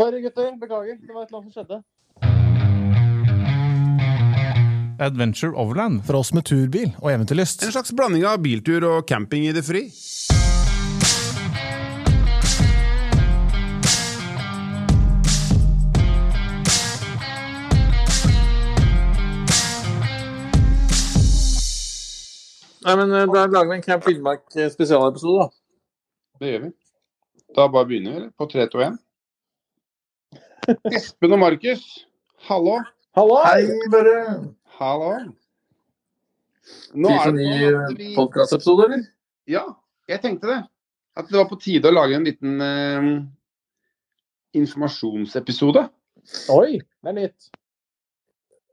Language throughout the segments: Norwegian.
Sorry, gutter. Beklager. Det var et eller annet som skjedde. Adventure Overland. For oss med turbil og eventyrlyst. En slags blanding av biltur og camping i det fri. Nei, men eh, Da lager vi en Camp Villmark eh, spesialepisode, da. Det gjør vi. Da bare begynner vi, eller? På 3, 2, 1. Espen og Markus, hallo. Hallo! Hei, Bare Hallo. Nå er det ny at vi podkastepisode, eller? Ja, jeg tenkte det. At det var på tide å lage en liten eh, informasjonsepisode. Oi, det er nytt.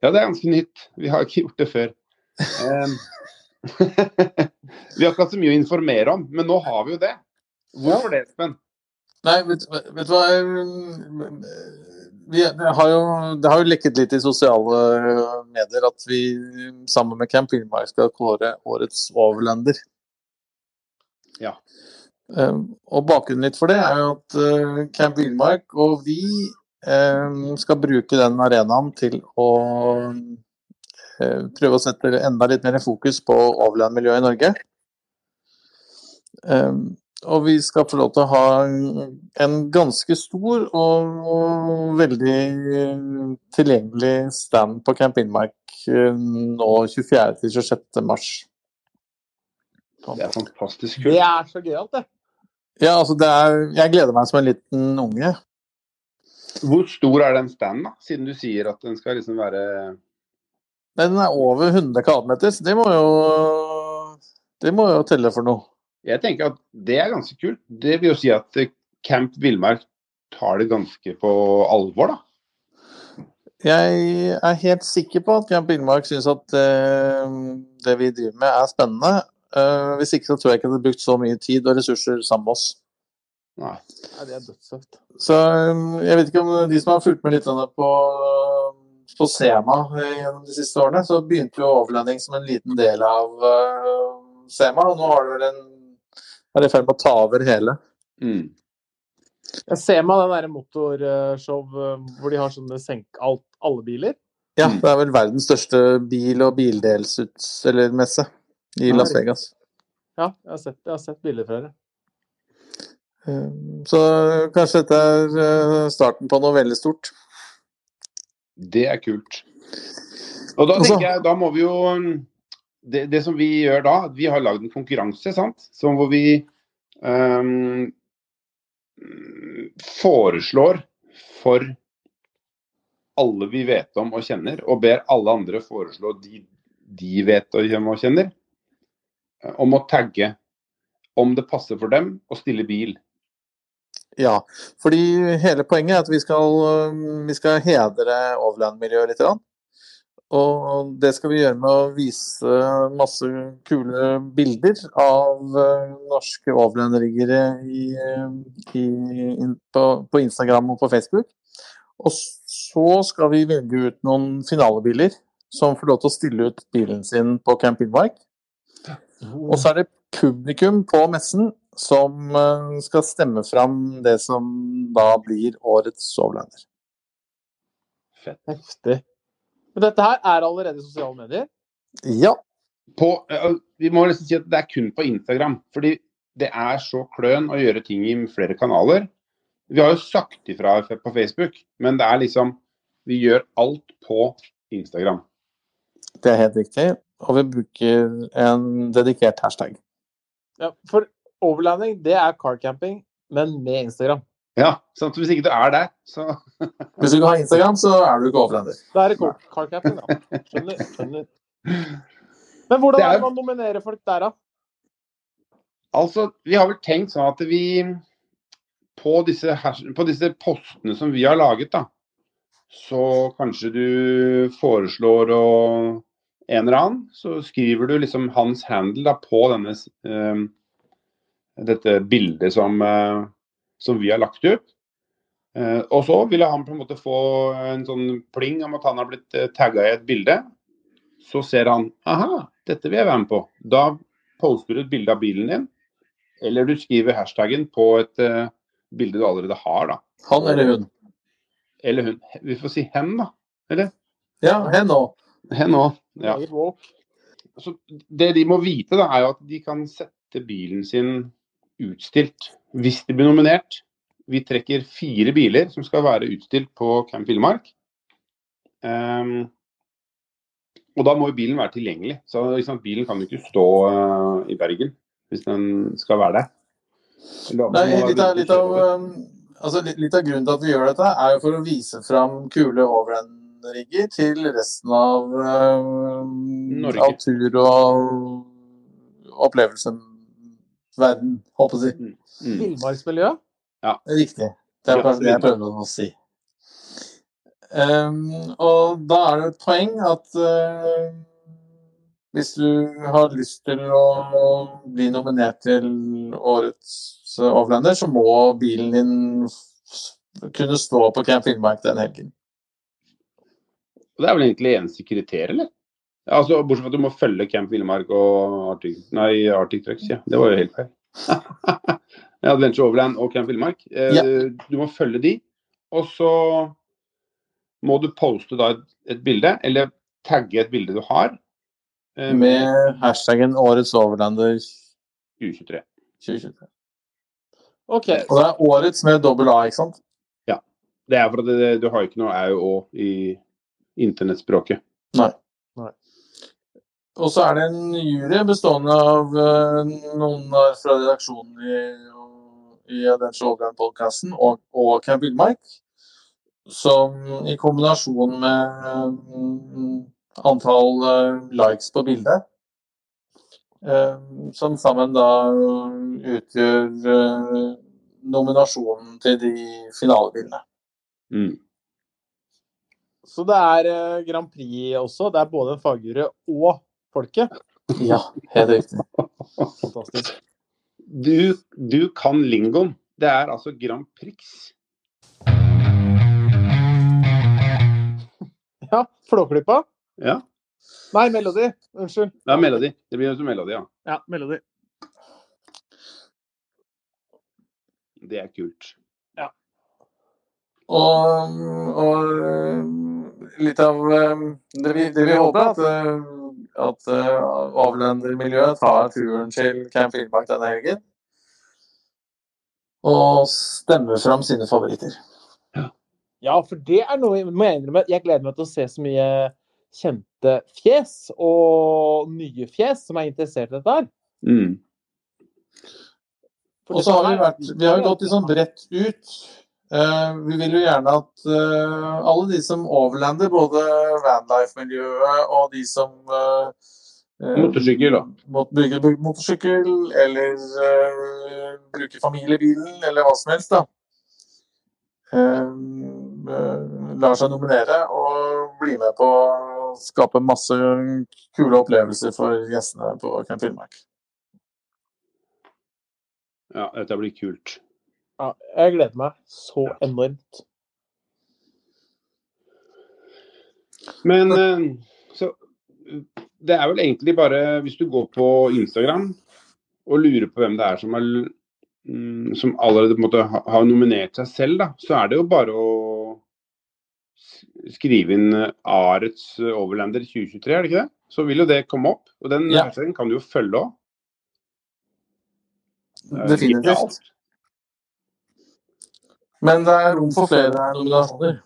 Ja, det er ganske nytt. Vi har ikke gjort det før. Um... vi har ikke hatt så mye å informere om, men nå har vi jo det. Hvorfor det, Espen? Nei, vet, vet du hva eh, vi, det, har jo, det har jo lekket litt i sosiale medier at vi sammen med Camp Finnmark skal kåre årets overlander. Ja. Eh, og bakgrunnen litt for det er jo at eh, Camp Villmark og vi eh, skal bruke den arenaen til å eh, prøve å sette enda litt mer fokus på overlandmiljøet i Norge. Og vi skal få lov til å ha en ganske stor og veldig tilgjengelig stand på Camp Villmark eh, nå 24.-26. mars. Det er fantastisk kult. Det er så gøyalt, det. Ja, altså det er Jeg gleder meg som en liten unge. Hvor stor er den standen, da? Siden du sier at den skal liksom være Nei, Den er over 100 kvadratmeter, så det må jo Det må jo telle for noe. Jeg tenker at det er ganske kult. Det vil jo si at eh, Camp Villmark tar det ganske på alvor, da. Jeg er helt sikker på at Camp Villmark syns at eh, det vi driver med er spennende. Eh, hvis ikke så tror jeg ikke det hadde brukt så mye tid og ressurser sammen med oss. Nei. det er dødssøkt. Så jeg vet ikke om de som har fulgt med litt på, på Sema gjennom de siste årene, så begynte jo overlanding som en liten del av Sema. Og nå har det vel en er i ferd med å ta over hele. Mm. meg den derre motorshow eh, hvor de har sånne senk alt, alle biler. Ja, Mm. det er vel verdens største bil- og bildelsutselgermesse i Las. Vegas. Ja, jeg har sett, jeg har sett bilder fra det. Eh, Så kanskje dette er eh, starten på noe veldig stort. Det er kult. Og da tenker jeg, da må vi jo Det, det som vi gjør da, vi har lagd en konkurranse, sant. Som hvor vi um, foreslår for alle vi vet om og kjenner, og ber alle andre foreslå de de vet og kjenner, eh, om å tagge om det passer for dem å stille bil. Ja, fordi hele poenget er at vi skal, øh, vi skal hedre overlandmiljøet litt. grann. Og det skal vi gjøre med å vise masse kule bilder av øh, norske i, in- på, på Instagram og på Facebook. Og så skal vi velge ut noen finalebiler som får lov til å stille ut bilen sin på Camp. Og så er det publikum på messen som eh, skal stemme fram det som da blir årets overlander. Fett. Heftig. Men dette her er allerede sosiale medier. Ja. på, eh, vi må nesten si at det er kun på Instagram. Fordi det er så kløn å gjøre ting i flere kanaler. Vi har jo sagt ifra på Facebook, men det er liksom Vi gjør alt på Instagram. Det er helt riktig. Og vi bruker en dedikert hashtag. Ja, for overlanding, det er carcamping, men med Instagram. Ja, sant? at Hvis ikke du er der, så Hvis du ikke har Instagram, så er du ikke overlender. Da er det car- carcamping, da. Skjønner. skjønner. Men hvordan Det er- er det man nominerer folk der, da? Altså, vi har vel tenkt sånn at vi på disse, på disse postene som vi har laget, da, så kanskje du foreslår å en eller annen, så skriver du liksom hans handle da, på denne, uh, dette bildet som, eh, som vi har lagt ut. Eh, og så vil han på en måte få en sånn pling om at han har blitt eh, tagga i et bilde. Så ser han aha, dette vil jeg være med på. Da poster du et bilde av bilen din, eller du skriver hashtaggen på et uh, bilde du allerede har. da. Han eller hun. Eller hun. Vi får si hen, da. Eller? Ja, hen òg. Hen òg. Ja. Så det de må vite, da, er jo at de kan sette bilen sin utstilt hvis de blir nominert. Vi trekker fire biler som skal være utstilt på Camp Villmark. Um, og da må jo bilen være tilgjengelig. Så liksom, bilen kan jo ikke stå uh, i Bergen hvis den skal være der. Nei, litt av, litt, av, um, altså, litt, litt av grunnen til at vi gjør dette, er jo for å vise fram kule overland-rigger til resten av, uh, Norge. av tur- og opplevelsen verden, håper jeg å si. Mm. Villmarksmiljø. Riktig. Det er Ja, kanskje det jeg prøver å si. Um, og da er det et poeng at uh, hvis du har lyst til å bli nominert til årets uh, overlander, så må bilen din kunne stå på Camp Finnmark den helgen. Det er vel egentlig eneste kriteriet, eller? Altså, bortsett fra at du må følge Camp Villmark og Arctic, nei, Arctic Trucks, ja. Det var jo helt feil. Adventure Overland og Camp Villmark. Eh, Ja. Du må følge de, og så må du poste da et, et bilde, eller tagge et bilde du har. eh, Med hashtaggen 'Årets overlander 2023. 2023'. OK. Og det er årets med dobbel A, ikke sant? Ja. Det er for det, du har ikke noe au i internettspråket. Nei. Og så er det en jury bestående av eh, noen fra redaksjonen i, i den Showground-podkasten og, og Camp Villmark, som i kombinasjon med mm, antall eh, likes på bildet, eh, som sammen da utgjør nominasjonen til de finalebildene. Mm. Så det er Grand Prix også. Det er både en fagjury og folket. Ja, helt riktig. Fantastisk. Du, du kan lingoen. Det er altså Grand Prix. Ja, Flåklypa. Ja, Nei, Melodi. Unnskyld. det er Melodi. Det blir jo som Melodi, ja. Ja, Melodi. Det er kult. Og, og litt av eh, det vi, det vi håper, at, eh, at eh, avlendermiljøet tar turen til Camp Villmark denne helgen. Og stemmer fram sine favoritter. Ja, for det er noe må jeg innrømme. Jeg gleder meg til å se så mye kjente fjes og nye fjes som er interessert i dette her. Mm. Og så har vi vært Vi har jo gått litt sånn bredt ut. Eh, vi vil jo gjerne at eh, alle de som overlander, både vanlife-miljøet og de som eh, Motorsykkel, da. Bruker motorsykkel, eller eh, bruker familiebilen, eller hva som helst, da. Lar seg nominere og bli med på å skape masse kule opplevelser for gjestene på Camp Finnmark. Ja, dette blir kult. Ja, jeg gleder meg så enormt. Men eh, så Det er vel egentlig bare Hvis du går på Instagram og lurer på hvem det er som, er, mm, som allerede på en måte har nominert seg selv, da, så er det jo bare å skrive inn eh, Arets Overlander 2023, er det ikke det? Så vil jo det komme opp. Og den Ja. kan du jo følge òg. Definitivt. Men det er rom for flere nominasjoner.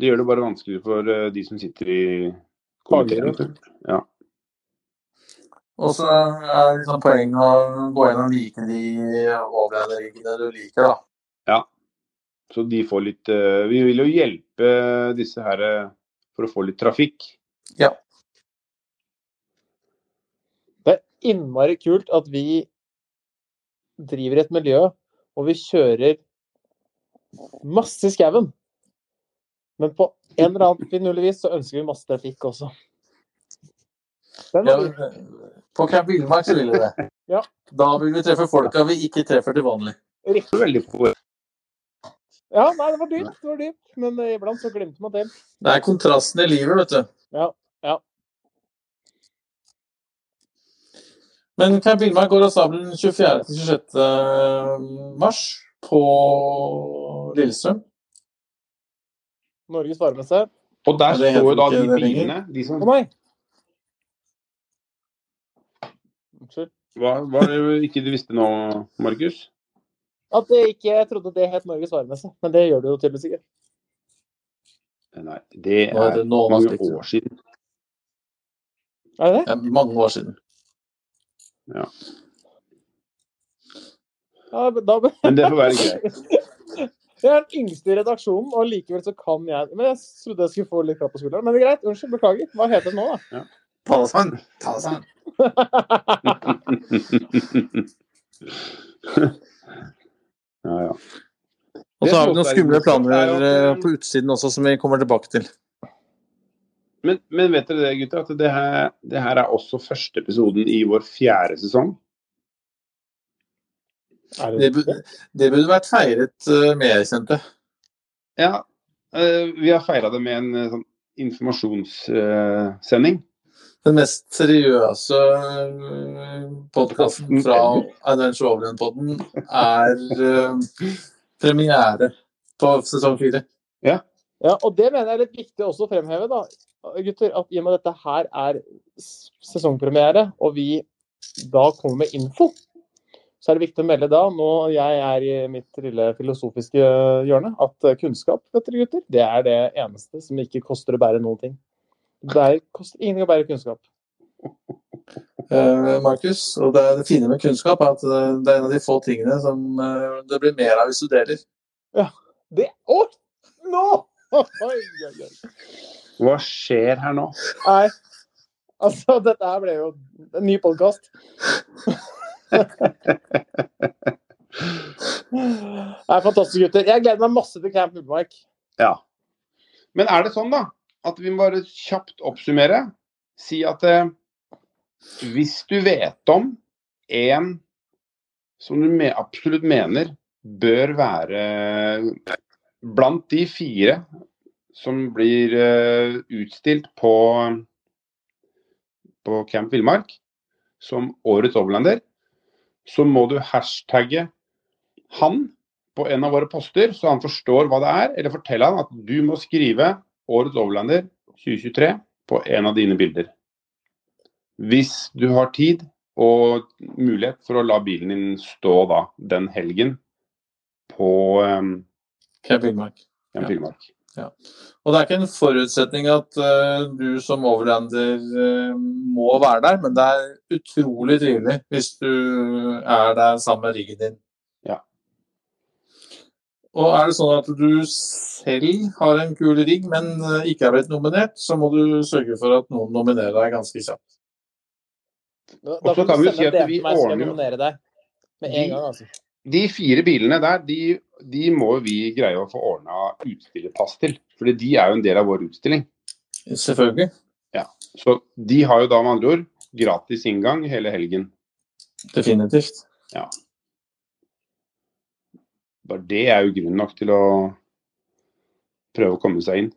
Det gjør det bare vanskeligere for eh, de som sitter i komiteen. Ja. Og så er det liksom poenget å gå og like de overlanderiggene du liker, da. Så de får litt eh, Vi vil jo hjelpe disse her eh, for å få litt trafikk. Ja. Det er innmari kult at vi driver et miljø, og vi kjører masse skauen. Men på en eller annen finurlig vis så ønsker vi masse trafikk også. Den Ja, på Camp Villmark så vil vi det. Ja. Da vil vi treffe folka vi ikke treffer til vanlig. Riktig. Veldig på Ja, nei, det var dyrt, det var dyrt. Men eh, iblant så glemte man det. Det er kontrasten i livet, vet du. Ja, ja. Men Camp Villmark går av stabelen 24.-26. mars på Lillestrøm. Norges varmeste. Og der Ja, står jo da de bilene de som, Å nei! Unnskyld. hva, var det ikke du visste nå, Markus? At det ikke, jeg trodde det het Norges varmeste, men det gjør det jo tydeligvis ikke. Nei, det er er det mange år siden. Er det det? Ja, mange år siden. Ja, men da Men det får være greit. Jeg er den yngste i redaksjonen, og likevel så kan jeg Men jeg trodde jeg skulle få litt klapp på skulderen. Men det er greit. Unnskyld. Beklager. Hva heter det nå, da? Ja. det sammen! Ta det sammen! Ja, ja. Og så har vi noen skumle er planer eh, eh, på utsiden også, som vi kommer tilbake til. Men, men vet dere det, gutter, at det her, det her er også første episoden i vår fjerde sesong? Det, det burde vært feiret med mer, kjente. Ja, eh, vi har feira det med en eh, sånn informasjonssending. Den mest seriøse podkasten fra Adventure Overland-podden er eh, premiere på sesong fire. Ja, og det mener jeg er litt viktig også å fremheve, da, gutter. At i og med at dette her er sesongpremiere, og vi da kommer med info, så er det viktig å melde da, nå jeg er i mitt lille filosofiske hjørne, at eh, kunnskap, vet dere gutter, det er det eneste som ikke koster å bære noen ting. Det er, koster ingenting å bære kunnskap. Uh, Markus, og det, det fine med kunnskap er at det, det er en av de få tingene som uh, det blir mer av hvis du deler. Ja, Det Å! Nå! Hva skjer her nå? Nei. Altså, dette her ble jo en ny podkast. Det er fantastisk, gutter. Jeg gleder meg masse til Camp Ullmark. Ja. Men er det sånn, da, at vi må bare kjapt oppsummere? Si at eh, hvis du vet om en som du me absolutt mener bør være blant de fire som blir eh, utstilt på, på Camp Villmark som årets overlander, så må du hashtagge han på en av våre poster, så han forstår hva det er, eller fortelle han at du må skrive 'Årets overlander 2023' på en av dine bilder. Hvis du har tid og mulighet for å la bilen din stå da den helgen på um, Camp Villmark. Ja. Og det er ikke en forutsetning at uh, du som overlander uh, må være der, men det er utrolig trivelig hvis du er der sammen med riggen din. Ja. Og er det sånn at du selv har en kul rigg, men eh, ikke er blitt nominert, så må du sørge for at noen nominerer deg ganske kjapt. Da da kan du si at vi til meg, så skal jeg ordner jo- nominere deg med De- gang. altså. De fire bilene der, de, de må vi greie å få ordna utstillerpass til. Fordi de er jo en del av vår utstilling. Selvfølgelig. Ja, Så de har jo da med andre ord gratis inngang hele helgen. Definitivt. Ja. Bare det er jo grunn nok til å prøve å komme seg inn.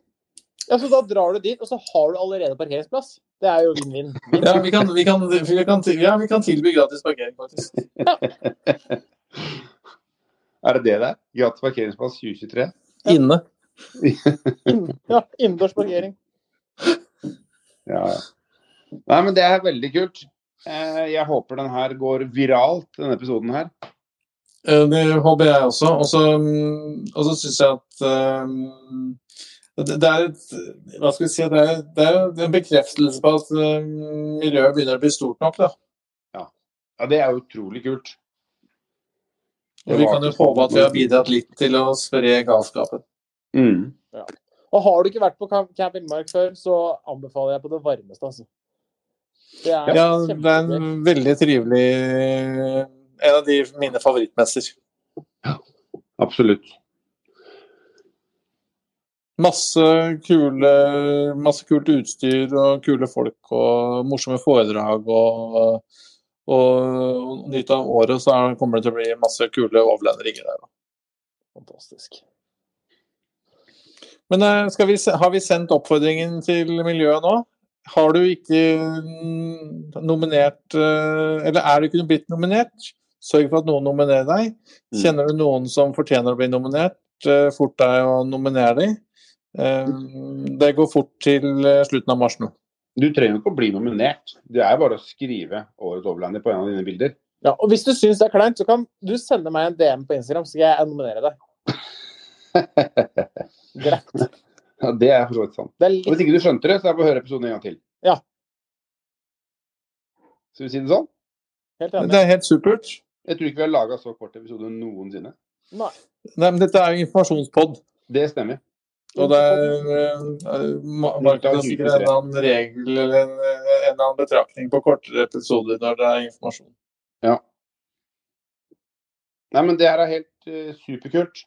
Ja, så Da drar du dit, og så har du allerede parkeringsplass. Det er jo vinn-vinn. Ja, vi kan, vi kan, vi kan, ja, vi kan tilby gratis parkering, faktisk. Er det det det er? Gratis parkeringsplass 2023? Inne. Ja, Innendørs parkering. Ja, ja. Nei, men det er veldig kult. Eh, Jeg håper den her går viralt, denne episoden her. Eh, Det håper jeg også. Og så mm, syns jeg at um, det, det er et Hva skal vi si? Det er, det er en bekreftelse på at miljøet begynner å bli stort nok. da. Ja, det er utrolig kult. Og vi kan jo håpe at vi har bidratt litt til å spre galskapen. Mm. Og har du ikke vært på Camp Innmark før, så anbefaler jeg på det varmeste, altså. Det er Ja, det er en veldig trivelig En av de mine favorittmesser. Absolutt. Masse kule, masse kult utstyr og kule folk og morsomme foredrag og, og nytt av året så er- kommer det til å bli masse kule overlanderinger der. Fantastisk. Men eh, vi, har vi sendt oppfordringen til miljøet nå? Har du ikke mm, nominert eh, Eller er du ikke blitt nominert? Sørg for at noen nominerer deg. Mm. Kjenner du noen som fortjener å bli nominert, eh, fort deg å nominere dem. Det går fort til slutten av mars nå. Du trenger ikke å bli nominert. Det er bare å skrive årets overlander på en av dine bilder. Ja, og hvis du syns det er kleint, så kan du sende meg en DM på Instagram, så skal jeg nominere deg. Greit. Ja, det er for så vidt sant. Og litt hvis ikke du skjønte det, så er det på å høre episoden en gang til. Ja. Skal vi si det sånn? helt enig. Det er helt supert. Jeg tror ikke vi har laga så kort episode noensinne. Nei. Nei, men dette er jo informasjonspod. Det stemmer. Og det er Martin har sikkert en annen regel eller en, en annen betraktning på kortere episoder når det er informasjon. Nei, men det her er helt uh, superkult.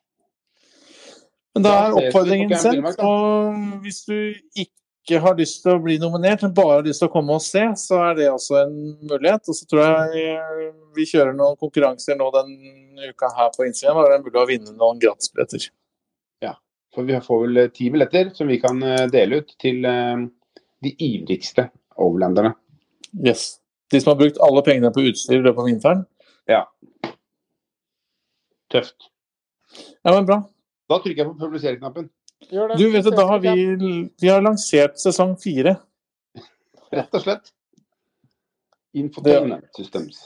Men da er oppfordringen sendt. Og hvis du ikke har lyst til å bli nominert, men bare har lyst til å komme og se, så er det også en mulighet. Og så tror jeg eh, vi kjører noen konkurranser nå den uka her på Instagram. Og det er mulig å vinne noen gratisbilletter. For vi får vel eh, ti billetter som vi kan eh, dele ut til eh, de ivrigste overlanderne. Yes. De som har brukt alle pengene på utstyr i løpet av vinteren. Tøft. Ja, men bra. Da trykker jeg på publiser-knappen. Gjør det. Du vet du, da har vi, vi har lansert sesong fire. Rett og slett. Infotainment Systems.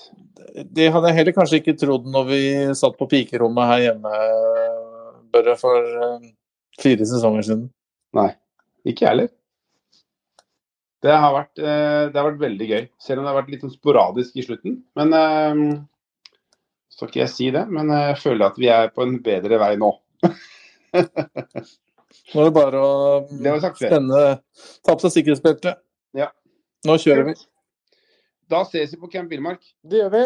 Det hadde jeg heller kanskje ikke trodd når vi satt på pikerommet her hjemme, Børre, for fire sesonger siden. Nei, ikke jeg heller. Det har, vært, eh, det har vært veldig gøy, selv om det har vært litt sånn sporadisk i slutten. Men så skal ikke jeg si det, men jeg føler at vi er på en bedre vei nå. Nå er det bare å Det sagt spenne Ta på seg sikkerhetsbeltet. Ja. Nå kjører vi. Da ses vi på Camp Villmark. Det gjør vi.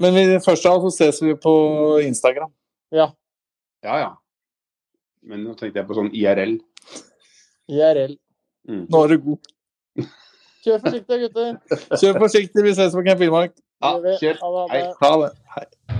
Men vi, først av alt så ses vi på Instagram. Ja. Ja, ja. Men nå tenkte jeg på sånn IRL. IRL. Nå er du god. Kjør forsiktig, gutter. Kjør forsiktig, vi ses på Camp Finnmark. Ja, kjør. Ha det, ha Hei. Ha det. Hei.